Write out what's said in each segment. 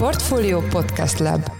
Portfolio Podcast Lab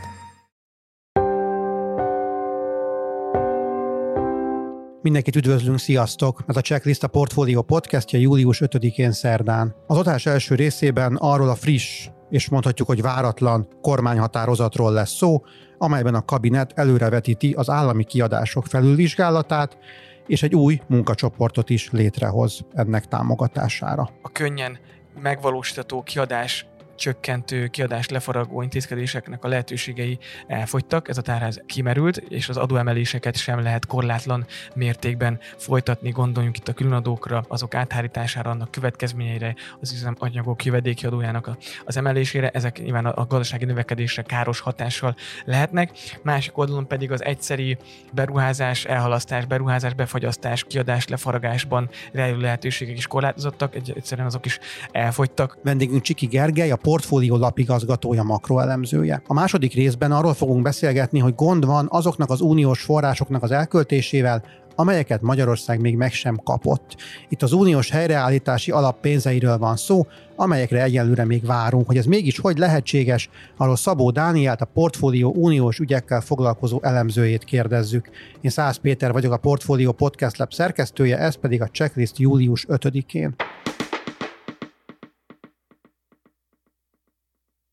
Mindenkit üdvözlünk, sziasztok! Ez a Checklist a Portfolio podcastja július 5-én szerdán. Az adás első részében arról a friss és mondhatjuk, hogy váratlan kormányhatározatról lesz szó, amelyben a kabinet előrevetíti az állami kiadások felülvizsgálatát, és egy új munkacsoportot is létrehoz ennek támogatására. A könnyen megvalósítható kiadás csökkentő, kiadás lefaragó intézkedéseknek a lehetőségei elfogytak, ez a tárház kimerült, és az adóemeléseket sem lehet korlátlan mértékben folytatni. Gondoljunk itt a különadókra, azok áthárítására, annak következményeire, az üzemanyagok jövedéki adójának az emelésére, ezek nyilván a gazdasági növekedésre káros hatással lehetnek. Másik oldalon pedig az egyszeri beruházás, elhalasztás, beruházás, befagyasztás, kiadás lefaragásban rejlő lehetőségek is korlátozottak, egyszerűen azok is elfogytak. Vendégünk Csiki Gergely, a portfólió lapigazgatója, makroelemzője. A második részben arról fogunk beszélgetni, hogy gond van azoknak az uniós forrásoknak az elköltésével, amelyeket Magyarország még meg sem kapott. Itt az uniós helyreállítási alap pénzeiről van szó, amelyekre egyelőre még várunk. Hogy ez mégis hogy lehetséges, arról Szabó Dánielt, a Portfólió uniós ügyekkel foglalkozó elemzőjét kérdezzük. Én Szász Péter vagyok a Portfólió Podcast Lab szerkesztője, ez pedig a checklist július 5-én.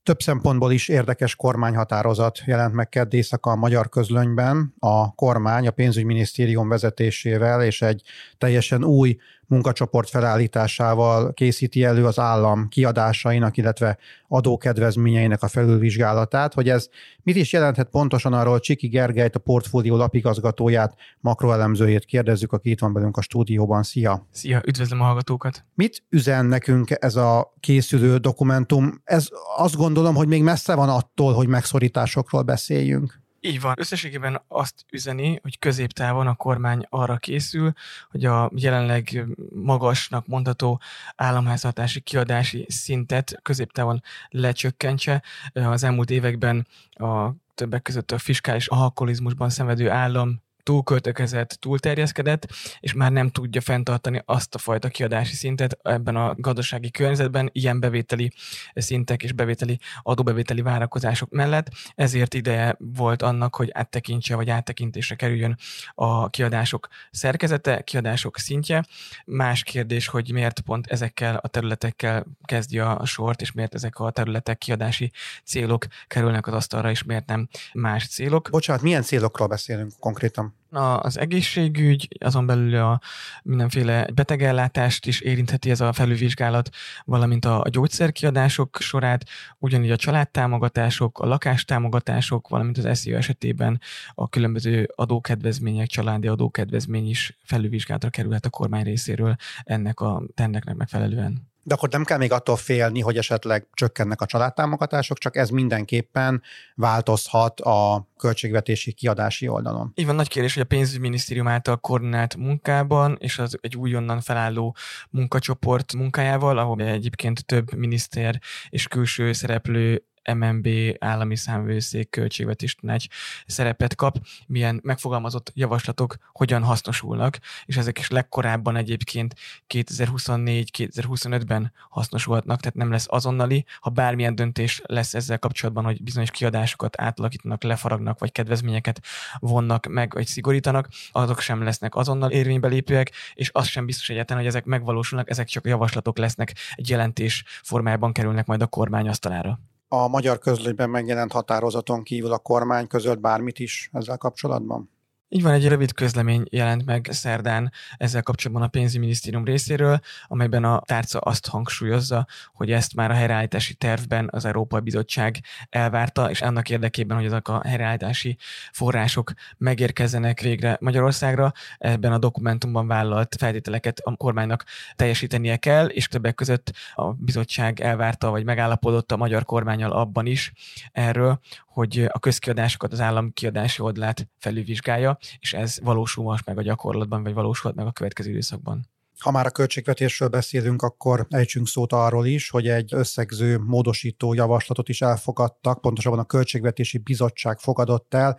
Több szempontból is érdekes kormányhatározat jelent meg kedd éjszaka a magyar közlönyben. A kormány a pénzügyminisztérium vezetésével és egy teljesen új munkacsoport felállításával készíti elő az állam kiadásainak, illetve adókedvezményeinek a felülvizsgálatát, hogy ez mit is jelenthet pontosan arról Csiki Gergelyt, a portfólió lapigazgatóját, makroelemzőjét kérdezzük, aki itt van velünk a stúdióban. Szia! Szia, üdvözlöm a hallgatókat! Mit üzen nekünk ez a készülő dokumentum? Ez azt gondolom, hogy még messze van attól, hogy megszorításokról beszéljünk. Így van. Összességében azt üzeni, hogy középtávon a kormány arra készül, hogy a jelenleg magasnak mondható államháztartási kiadási szintet középtávon lecsökkentse. Az elmúlt években a többek között a fiskális alkoholizmusban szenvedő állam túlköltekezett, túlterjeszkedett, és már nem tudja fenntartani azt a fajta kiadási szintet ebben a gazdasági környezetben, ilyen bevételi szintek és bevételi adóbevételi várakozások mellett. Ezért ideje volt annak, hogy áttekintse vagy áttekintésre kerüljön a kiadások szerkezete, kiadások szintje. Más kérdés, hogy miért pont ezekkel a területekkel kezdje a sort, és miért ezek a területek kiadási célok kerülnek az asztalra, és miért nem más célok. Bocsánat, milyen célokról beszélünk konkrétan? Az egészségügy, azon belül a mindenféle betegellátást is érintheti ez a felülvizsgálat, valamint a, a gyógyszerkiadások sorát, ugyanígy a családtámogatások, a lakástámogatások, valamint az SZIO esetében a különböző adókedvezmények, családi adókedvezmény is felülvizsgálatra kerülhet a kormány részéről ennek a tenneknek megfelelően. De akkor nem kell még attól félni, hogy esetleg csökkennek a családtámogatások, csak ez mindenképpen változhat a költségvetési kiadási oldalon. Így van, nagy kérdés, hogy a pénzügyminisztérium által koordinált munkában és az egy újonnan felálló munkacsoport munkájával, ahol egyébként több miniszter és külső szereplő MNB, állami számvőszék, költségvetés tanács szerepet kap, milyen megfogalmazott javaslatok hogyan hasznosulnak, és ezek is legkorábban egyébként 2024-2025-ben hasznosulhatnak, tehát nem lesz azonnali, ha bármilyen döntés lesz ezzel kapcsolatban, hogy bizonyos kiadásokat átalakítanak, lefaragnak, vagy kedvezményeket vonnak meg, vagy szigorítanak, azok sem lesznek azonnal érvénybe lépőek, és az sem biztos egyáltalán, hogy ezek megvalósulnak, ezek csak javaslatok lesznek, egy jelentés formájában kerülnek majd a kormány asztalára a magyar közlönyben megjelent határozaton kívül a kormány közölt bármit is ezzel kapcsolatban? Így van, egy rövid közlemény jelent meg szerdán ezzel kapcsolatban a pénzügyminisztérium részéről, amelyben a tárca azt hangsúlyozza, hogy ezt már a helyreállítási tervben az Európai Bizottság elvárta, és annak érdekében, hogy ezek a helyreállítási források megérkezzenek végre Magyarországra, ebben a dokumentumban vállalt feltételeket a kormánynak teljesítenie kell, és többek között a bizottság elvárta, vagy megállapodott a magyar kormányal abban is erről, hogy a közkiadásokat, az állam kiadási oldalát felülvizsgálja, és ez valósul most meg a gyakorlatban, vagy valósulhat meg a következő időszakban. Ha már a költségvetésről beszélünk, akkor ejtsünk szót arról is, hogy egy összegző módosító javaslatot is elfogadtak, pontosabban a Költségvetési Bizottság fogadott el,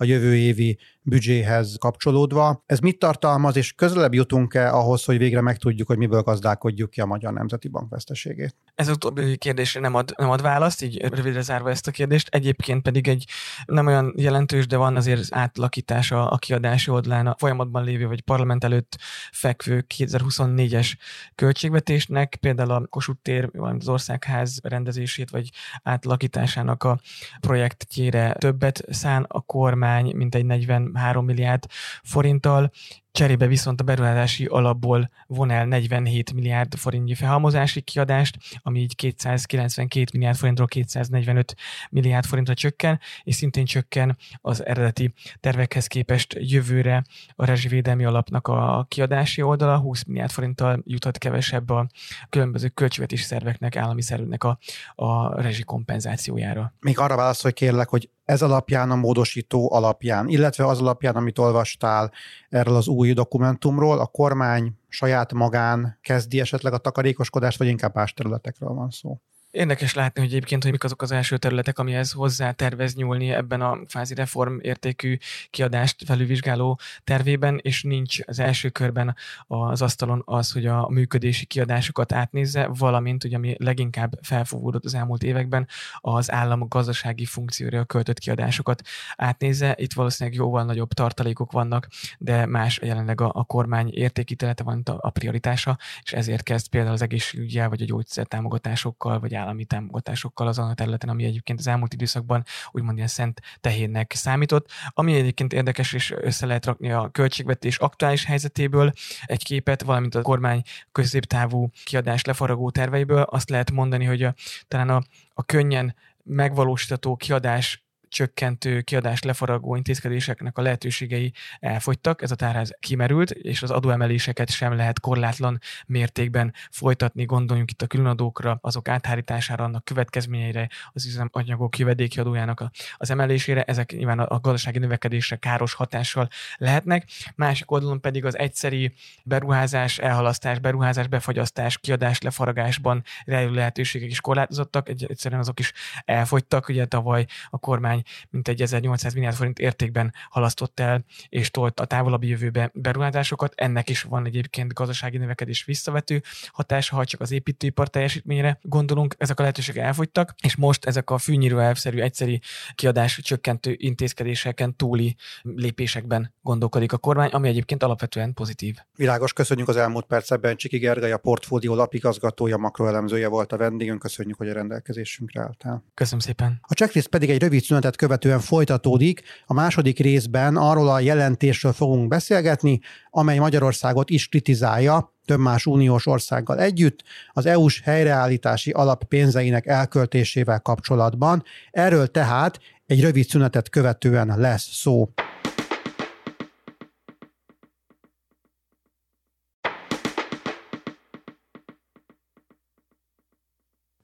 a jövő évi büdzséhez kapcsolódva. Ez mit tartalmaz, és közelebb jutunk-e ahhoz, hogy végre megtudjuk, hogy miből gazdálkodjuk ki a Magyar Nemzeti Bank veszteségét? Ez utóbbi kérdésre nem ad, nem ad választ, így rövidre zárva ezt a kérdést. Egyébként pedig egy nem olyan jelentős, de van azért átlakítása a kiadási oldalán a folyamatban lévő vagy parlament előtt fekvő 2024-es költségvetésnek, például a Kossuth tér, valamint az országház rendezését vagy átlakításának a projektjére többet szán a kormány, mint egy 43 milliárd forinttal, Cserébe viszont a beruházási alapból von el 47 milliárd forintnyi felhalmozási kiadást, ami így 292 milliárd forintról 245 milliárd forintra csökken, és szintén csökken az eredeti tervekhez képest jövőre a rezsivédelmi alapnak a kiadási oldala, 20 milliárd forinttal juthat kevesebb a különböző költségvetési szerveknek, állami szerveknek a, a rezsi kompenzációjára. Még arra válaszolj kérlek, hogy ez alapján, a módosító alapján, illetve az alapján, amit olvastál erről az új dokumentumról, a kormány saját magán kezdi esetleg a takarékoskodást, vagy inkább más területekről van szó? Érdekes látni, hogy egyébként, hogy mik azok az első területek, amihez hozzá tervez nyúlni ebben a fázi reform értékű kiadást felülvizsgáló tervében, és nincs az első körben az asztalon az, hogy a működési kiadásokat átnézze, valamint, hogy ami leginkább felfogódott az elmúlt években, az állam gazdasági funkcióra költött kiadásokat átnézze. Itt valószínűleg jóval nagyobb tartalékok vannak, de más jelenleg a, a kormány értékítelete van a prioritása, és ezért kezd például az egészségügyel, vagy a gyógyszertámogatásokkal, vagy állami támogatásokkal azon a területen, ami egyébként az elmúlt időszakban úgymond ilyen szent tehénnek számított. Ami egyébként érdekes, és össze lehet rakni a költségvetés aktuális helyzetéből egy képet, valamint a kormány középtávú kiadás lefaragó terveiből, azt lehet mondani, hogy a, talán a, a könnyen megvalósítható kiadás csökkentő, kiadás lefaragó intézkedéseknek a lehetőségei elfogytak, ez a tárház kimerült, és az adóemeléseket sem lehet korlátlan mértékben folytatni, gondoljunk itt a különadókra, azok áthárítására, annak következményeire, az üzemanyagok jövedéki adójának az emelésére, ezek nyilván a gazdasági növekedésre káros hatással lehetnek. Másik oldalon pedig az egyszeri beruházás, elhalasztás, beruházás, befagyasztás, kiadás lefaragásban rejlő lehetőségek is korlátozottak, egyszerűen azok is elfogytak. Ugye tavaly a kormány mint egy 1800 milliárd forint értékben halasztott el és tolt a távolabbi jövőbe beruházásokat. Ennek is van egyébként gazdasági növekedés visszavető hatása, ha csak az építőipar teljesítményre gondolunk, ezek a lehetőségek elfogytak, és most ezek a fűnyíró elvszerű, egyszeri kiadás csökkentő intézkedéseken túli lépésekben gondolkodik a kormány, ami egyébként alapvetően pozitív. Világos, köszönjük az elmúlt percekben. Csiki Gergely, a portfólió lapigazgatója, makroelemzője volt a vendégünk. Köszönjük, hogy a rendelkezésünkre álltál. Köszönöm szépen. A checklist pedig egy rövid szünetet követően folytatódik. A második részben arról a jelentésről fogunk beszélgetni, amely Magyarországot is kritizálja, több más uniós országgal együtt, az EU-s helyreállítási alap pénzeinek elköltésével kapcsolatban. Erről tehát egy rövid szünetet követően lesz szó.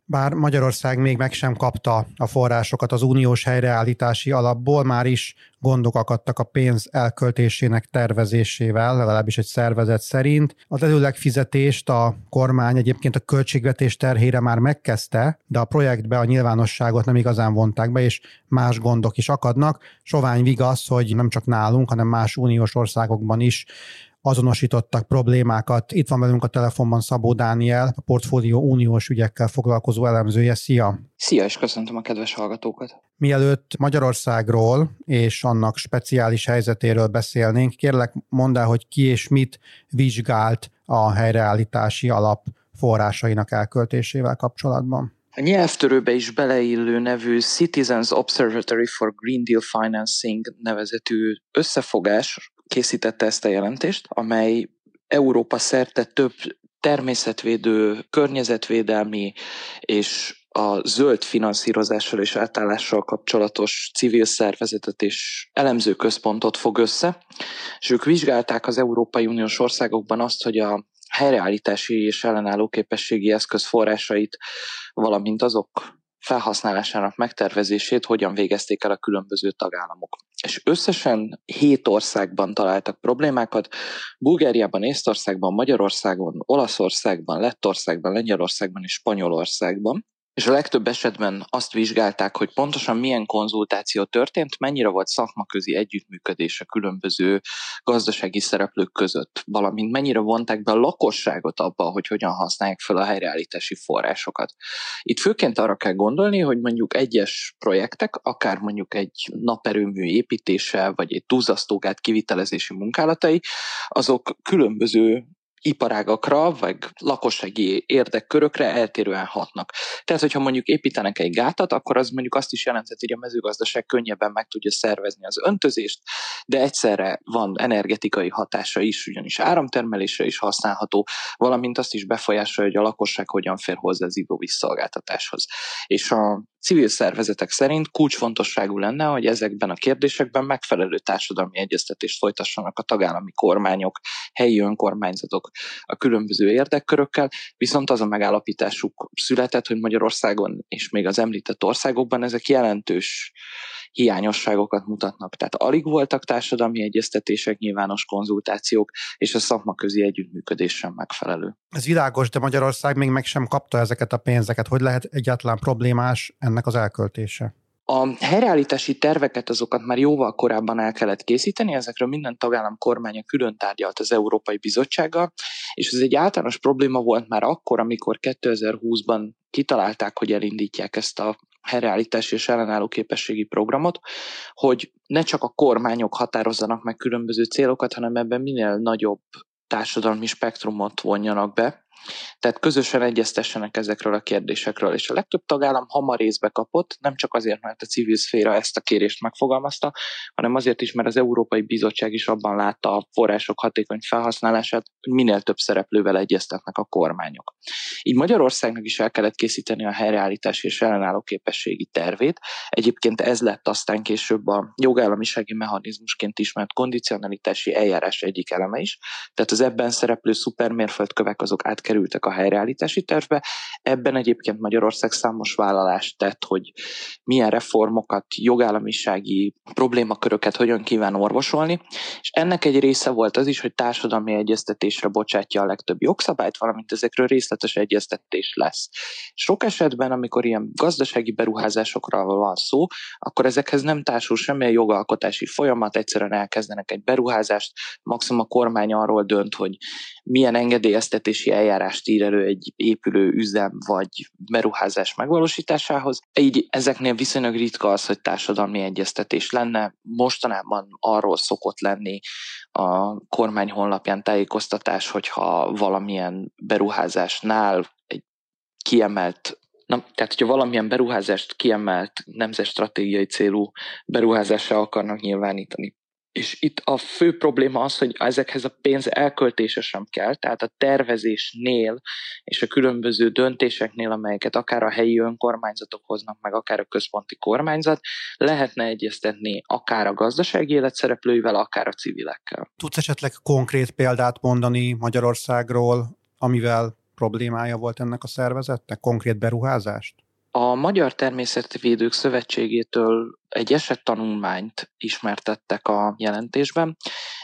Bár Magyarország még meg sem kapta a forrásokat az uniós helyreállítási alapból, már is gondok akadtak a pénz elköltésének tervezésével, legalábbis egy szervezet szerint. Az előleg fizetést a kormány egyébként a költségvetés terhére már megkezdte, de a projektbe a nyilvánosságot nem igazán vonták be, és más gondok is akadnak. Sovány vigasz, hogy nem csak nálunk, hanem más uniós országokban is azonosítottak problémákat. Itt van velünk a telefonban Szabó Dániel, a Portfólió uniós ügyekkel foglalkozó elemzője. Szia! Szia, és köszöntöm a kedves hallgatókat! Mielőtt Magyarországról és annak speciális helyzetéről beszélnénk, kérlek mondd el, hogy ki és mit vizsgált a helyreállítási alap forrásainak elköltésével kapcsolatban. A nyelvtörőbe is beleillő nevű Citizens Observatory for Green Deal Financing nevezetű összefogás készítette ezt a jelentést, amely Európa szerte több természetvédő, környezetvédelmi és a zöld finanszírozással és átállással kapcsolatos civil szervezetet és elemző központot fog össze, és ők vizsgálták az Európai Uniós országokban azt, hogy a helyreállítási és ellenálló képességi eszköz forrásait, valamint azok felhasználásának megtervezését hogyan végezték el a különböző tagállamok. És összesen hét országban találtak problémákat, Bulgáriában, Észtországban, Magyarországon, Olaszországban, Lettországban, Lengyelországban és Spanyolországban. És a legtöbb esetben azt vizsgálták, hogy pontosan milyen konzultáció történt, mennyire volt szakmaközi együttműködés a különböző gazdasági szereplők között, valamint mennyire vonták be a lakosságot abba, hogy hogyan használják fel a helyreállítási forrásokat. Itt főként arra kell gondolni, hogy mondjuk egyes projektek, akár mondjuk egy naperőmű építése, vagy egy túlzasztógát kivitelezési munkálatai, azok különböző iparágakra, vagy lakossági érdekkörökre eltérően hatnak. Tehát, hogyha mondjuk építenek egy gátat, akkor az mondjuk azt is jelentheti, hogy a mezőgazdaság könnyebben meg tudja szervezni az öntözést, de egyszerre van energetikai hatása is, ugyanis áramtermelésre is használható, valamint azt is befolyásolja, hogy a lakosság hogyan fér hozzá az ivóvízszolgáltatáshoz. És a civil szervezetek szerint kulcsfontosságú lenne, hogy ezekben a kérdésekben megfelelő társadalmi egyeztetést folytassanak a tagállami kormányok, helyi önkormányzatok a különböző érdekkörökkel, viszont az a megállapításuk született, hogy Magyarországon és még az említett országokban ezek jelentős hiányosságokat mutatnak. Tehát alig voltak társadalmi egyeztetések, nyilvános konzultációk, és a szakmaközi együttműködés sem megfelelő. Ez világos, de Magyarország még meg sem kapta ezeket a pénzeket. Hogy lehet egyáltalán problémás ennek az elköltése? A helyreállítási terveket azokat már jóval korábban el kellett készíteni, ezekről minden tagállam kormánya külön tárgyalt az Európai Bizottsággal, és ez egy általános probléma volt már akkor, amikor 2020-ban kitalálták, hogy elindítják ezt a helyreállítási és ellenálló képességi programot, hogy ne csak a kormányok határozzanak meg különböző célokat, hanem ebben minél nagyobb társadalmi spektrumot vonjanak be, tehát közösen egyeztessenek ezekről a kérdésekről, és a legtöbb tagállam hamar részbe kapott, nem csak azért, mert a civil szféra ezt a kérést megfogalmazta, hanem azért is, mert az Európai Bizottság is abban látta a források hatékony felhasználását, hogy minél több szereplővel egyeztetnek a kormányok. Így Magyarországnak is el kellett készíteni a helyreállítási és ellenálló képességi tervét. Egyébként ez lett aztán később a jogállamisági mechanizmusként ismert kondicionalitási eljárás egyik eleme is. Tehát az ebben szereplő szupermérföldkövek azok átkerültek kerültek a helyreállítási tervbe. Ebben egyébként Magyarország számos vállalást tett, hogy milyen reformokat, jogállamisági problémaköröket hogyan kíván orvosolni, és ennek egy része volt az is, hogy társadalmi egyeztetésre bocsátja a legtöbb jogszabályt, valamint ezekről részletes egyeztetés lesz. Sok esetben, amikor ilyen gazdasági beruházásokra van szó, akkor ezekhez nem társul semmilyen jogalkotási folyamat, egyszerűen elkezdenek egy beruházást, maximum a kormány arról dönt, hogy milyen engedélyeztetési eljárást ír elő egy épülő üzem vagy beruházás megvalósításához. Így ezeknél viszonylag ritka az, hogy társadalmi egyeztetés lenne. Mostanában arról szokott lenni a kormány honlapján tájékoztatás, hogyha valamilyen beruházásnál egy kiemelt Na, tehát, hogyha valamilyen beruházást kiemelt nemzetstratégiai célú beruházásra akarnak nyilvánítani, és itt a fő probléma az, hogy ezekhez a pénz elköltése sem kell, tehát a tervezésnél és a különböző döntéseknél, amelyeket akár a helyi önkormányzatok hoznak meg, akár a központi kormányzat, lehetne egyeztetni akár a gazdasági élet szereplőivel, akár a civilekkel. Tudsz esetleg konkrét példát mondani Magyarországról, amivel problémája volt ennek a szervezetnek, konkrét beruházást? A Magyar Természetvédők Szövetségétől egy esettanulmányt ismertettek a jelentésben.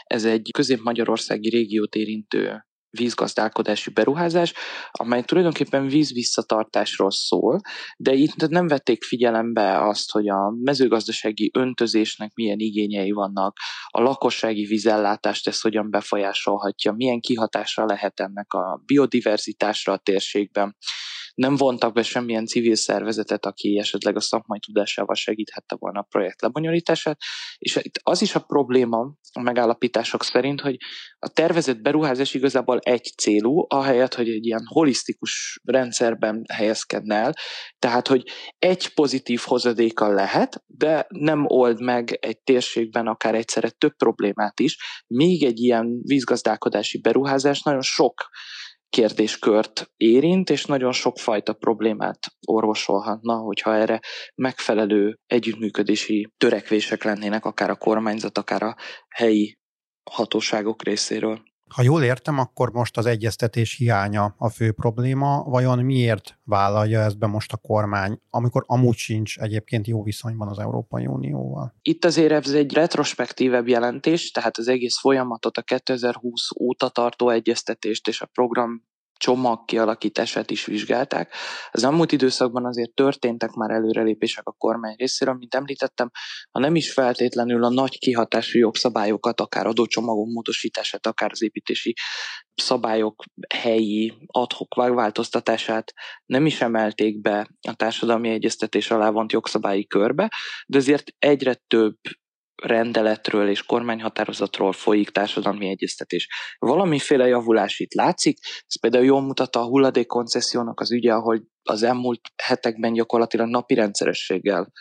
Ez egy közép-magyarországi régiót érintő vízgazdálkodási beruházás, amely tulajdonképpen vízvisszatartásról szól, de itt nem vették figyelembe azt, hogy a mezőgazdasági öntözésnek milyen igényei vannak, a lakossági vízellátást ez hogyan befolyásolhatja, milyen kihatása lehet ennek a biodiverzitásra a térségben nem vontak be semmilyen civil szervezetet, aki esetleg a szakmai tudásával segíthette volna a projekt lebonyolítását, és itt az is a probléma a megállapítások szerint, hogy a tervezett beruházás igazából egy célú, ahelyett, hogy egy ilyen holisztikus rendszerben helyezkedne el, tehát, hogy egy pozitív hozadéka lehet, de nem old meg egy térségben akár egyszerre több problémát is, még egy ilyen vízgazdálkodási beruházás nagyon sok kérdéskört érint, és nagyon sokfajta problémát orvosolhatna, hogyha erre megfelelő együttműködési törekvések lennének, akár a kormányzat, akár a helyi hatóságok részéről. Ha jól értem, akkor most az egyeztetés hiánya a fő probléma. Vajon miért vállalja ezt be most a kormány, amikor amúgy sincs egyébként jó viszonyban az Európai Unióval? Itt azért ez egy retrospektívebb jelentés, tehát az egész folyamatot, a 2020 óta tartó egyeztetést és a program csomag kialakítását is vizsgálták. Az elmúlt időszakban azért történtek már előrelépések a kormány részéről, mint említettem, ha nem is feltétlenül a nagy kihatású jogszabályokat, akár adócsomagok módosítását, akár az építési szabályok helyi adhok változtatását nem is emelték be a társadalmi egyeztetés alá vont jogszabályi körbe, de azért egyre több rendeletről és kormányhatározatról folyik társadalmi egyeztetés. Valamiféle javulás itt látszik, ez például jól mutatta a hulladékkoncessziónak az ügye, ahogy az elmúlt hetekben gyakorlatilag napi rendszerességgel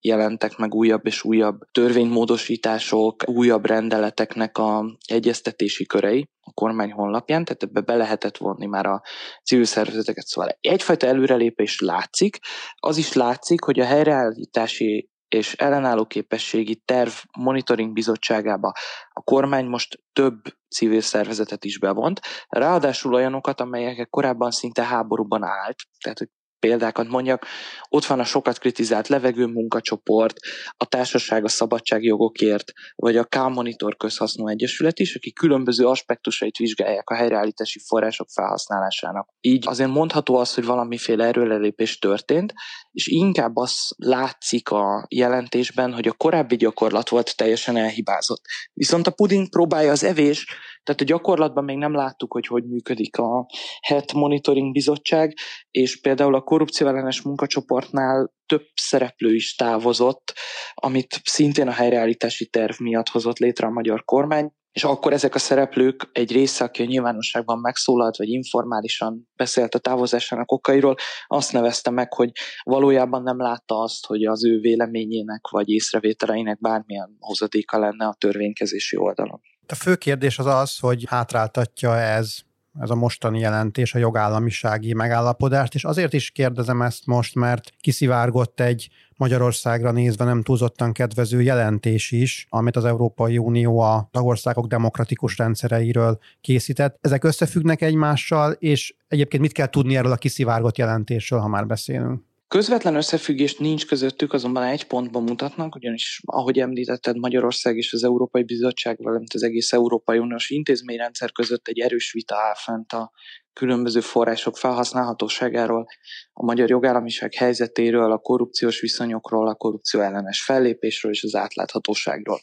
jelentek meg újabb és újabb törvénymódosítások, újabb rendeleteknek a egyeztetési körei a kormány honlapján, tehát ebbe be lehetett vonni már a civil szervezeteket. Szóval egyfajta előrelépés látszik, az is látszik, hogy a helyreállítási és ellenálló képességi terv monitoring bizottságába. A kormány most több civil szervezetet is bevont, ráadásul olyanokat, amelyek korábban szinte háborúban állt, tehát hogy példákat mondjak, ott van a sokat kritizált levegő munkacsoport, a Társaság a Szabadságjogokért, vagy a K-Monitor Közhasznú Egyesület is, akik különböző aspektusait vizsgálják a helyreállítási források felhasználásának. Így azért mondható az, hogy valamiféle erőlelépés történt, és inkább az látszik a jelentésben, hogy a korábbi gyakorlat volt teljesen elhibázott. Viszont a puding próbálja az evés, tehát a gyakorlatban még nem láttuk, hogy hogy működik a HET Monitoring Bizottság, és például a korrupcióellenes munkacsoportnál több szereplő is távozott, amit szintén a helyreállítási terv miatt hozott létre a magyar kormány, és akkor ezek a szereplők egy része, aki a nyilvánosságban megszólalt, vagy informálisan beszélt a távozásának okairól, azt nevezte meg, hogy valójában nem látta azt, hogy az ő véleményének vagy észrevételeinek bármilyen hozadéka lenne a törvénykezési oldalon. A fő kérdés az az, hogy hátráltatja ez ez a mostani jelentés a jogállamisági megállapodást, és azért is kérdezem ezt most, mert kiszivárgott egy Magyarországra nézve nem túlzottan kedvező jelentés is, amit az Európai Unió a tagországok demokratikus rendszereiről készített. Ezek összefüggnek egymással, és egyébként mit kell tudni erről a kiszivárgott jelentésről, ha már beszélünk? Közvetlen összefüggést nincs közöttük, azonban egy pontban mutatnak, ugyanis, ahogy említetted, Magyarország és az Európai Bizottság, valamint az egész Európai Uniós intézményrendszer között egy erős vita áll fent a különböző források felhasználhatóságáról, a magyar jogállamiság helyzetéről, a korrupciós viszonyokról, a korrupció ellenes fellépésről és az átláthatóságról.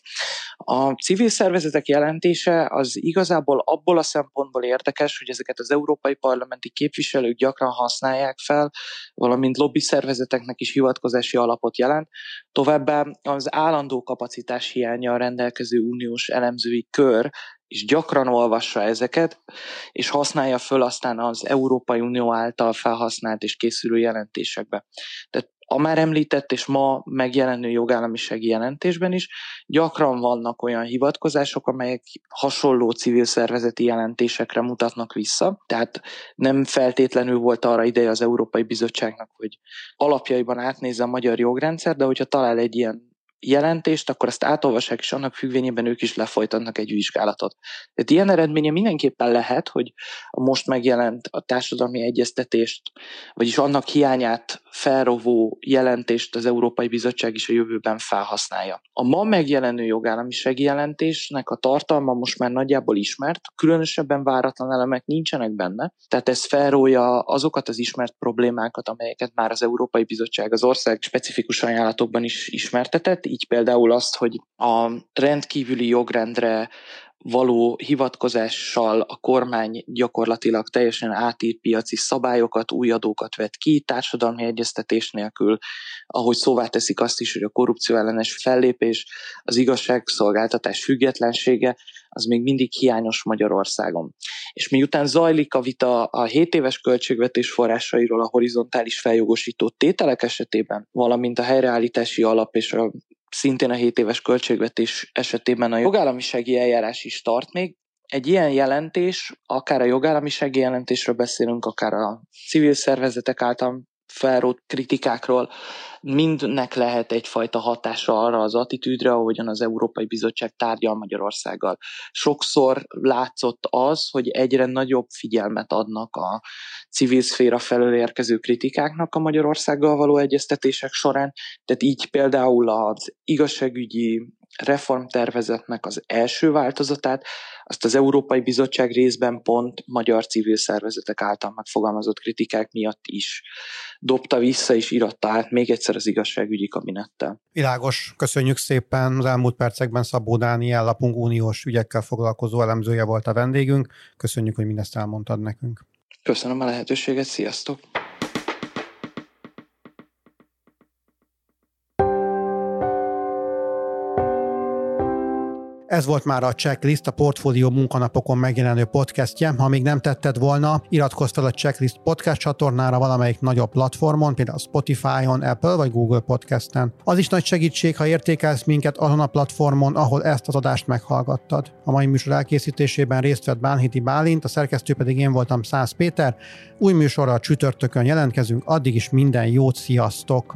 A civil szervezetek jelentése az igazából abból a szempontból érdekes, hogy ezeket az európai parlamenti képviselők gyakran használják fel, valamint lobby szervezeteknek is hivatkozási alapot jelent. Továbbá az állandó kapacitás hiánya a rendelkező uniós elemzői kör és gyakran olvassa ezeket, és használja föl aztán az Európai Unió által felhasznált és készülő jelentésekbe. Tehát a már említett és ma megjelenő jogállamisági jelentésben is gyakran vannak olyan hivatkozások, amelyek hasonló civil szervezeti jelentésekre mutatnak vissza. Tehát nem feltétlenül volt arra ideje az Európai Bizottságnak, hogy alapjaiban átnézze a magyar jogrendszer, de hogyha talál egy ilyen jelentést, akkor azt átolvassák, és annak függvényében ők is lefolytatnak egy vizsgálatot. Tehát ilyen eredménye mindenképpen lehet, hogy a most megjelent a társadalmi egyeztetést, vagyis annak hiányát felrovó jelentést az Európai Bizottság is a jövőben felhasználja. A ma megjelenő jogállamisági jelentésnek a tartalma most már nagyjából ismert, különösebben váratlan elemek nincsenek benne, tehát ez felrója azokat az ismert problémákat, amelyeket már az Európai Bizottság az ország specifikus ajánlatokban is ismertetett, így például azt, hogy a rendkívüli jogrendre való hivatkozással a kormány gyakorlatilag teljesen átírt piaci szabályokat, új adókat vet ki, társadalmi egyeztetés nélkül, ahogy szóvá teszik azt is, hogy a korrupció ellenes fellépés, az igazságszolgáltatás függetlensége, az még mindig hiányos Magyarországon. És miután zajlik a vita a 7 éves költségvetés forrásairól a horizontális feljogosító tételek esetében, valamint a helyreállítási alap és a szintén a 7 éves költségvetés esetében a jogállamisági eljárás is tart még. Egy ilyen jelentés, akár a jogállamisági jelentésről beszélünk, akár a civil szervezetek által felrótt kritikákról, mindnek lehet egyfajta hatása arra az attitűdre, ahogyan az Európai Bizottság tárgyal Magyarországgal. Sokszor látszott az, hogy egyre nagyobb figyelmet adnak a civil szféra felől érkező kritikáknak a Magyarországgal való egyeztetések során, tehát így például az igazságügyi reformtervezetnek az első változatát, azt az Európai Bizottság részben pont magyar civil szervezetek által megfogalmazott kritikák miatt is dobta vissza és iratta át még egyszer az igazságügyi kabinettel. Világos, köszönjük szépen. Az elmúlt percekben Szabó Dániel, lapunk uniós ügyekkel foglalkozó elemzője volt a vendégünk. Köszönjük, hogy mindezt elmondtad nekünk. Köszönöm a lehetőséget, sziasztok! Ez volt már a Checklist, a Portfólió munkanapokon megjelenő podcastje. Ha még nem tetted volna, iratkozz fel a Checklist podcast csatornára valamelyik nagyobb platformon, például Spotify-on, Apple vagy Google Podcasten. Az is nagy segítség, ha értékelsz minket azon a platformon, ahol ezt az adást meghallgattad. A mai műsor elkészítésében részt vett Bánhiti Bálint, a szerkesztő pedig én voltam Száz Péter. Új műsorral csütörtökön jelentkezünk, addig is minden jót, sziasztok!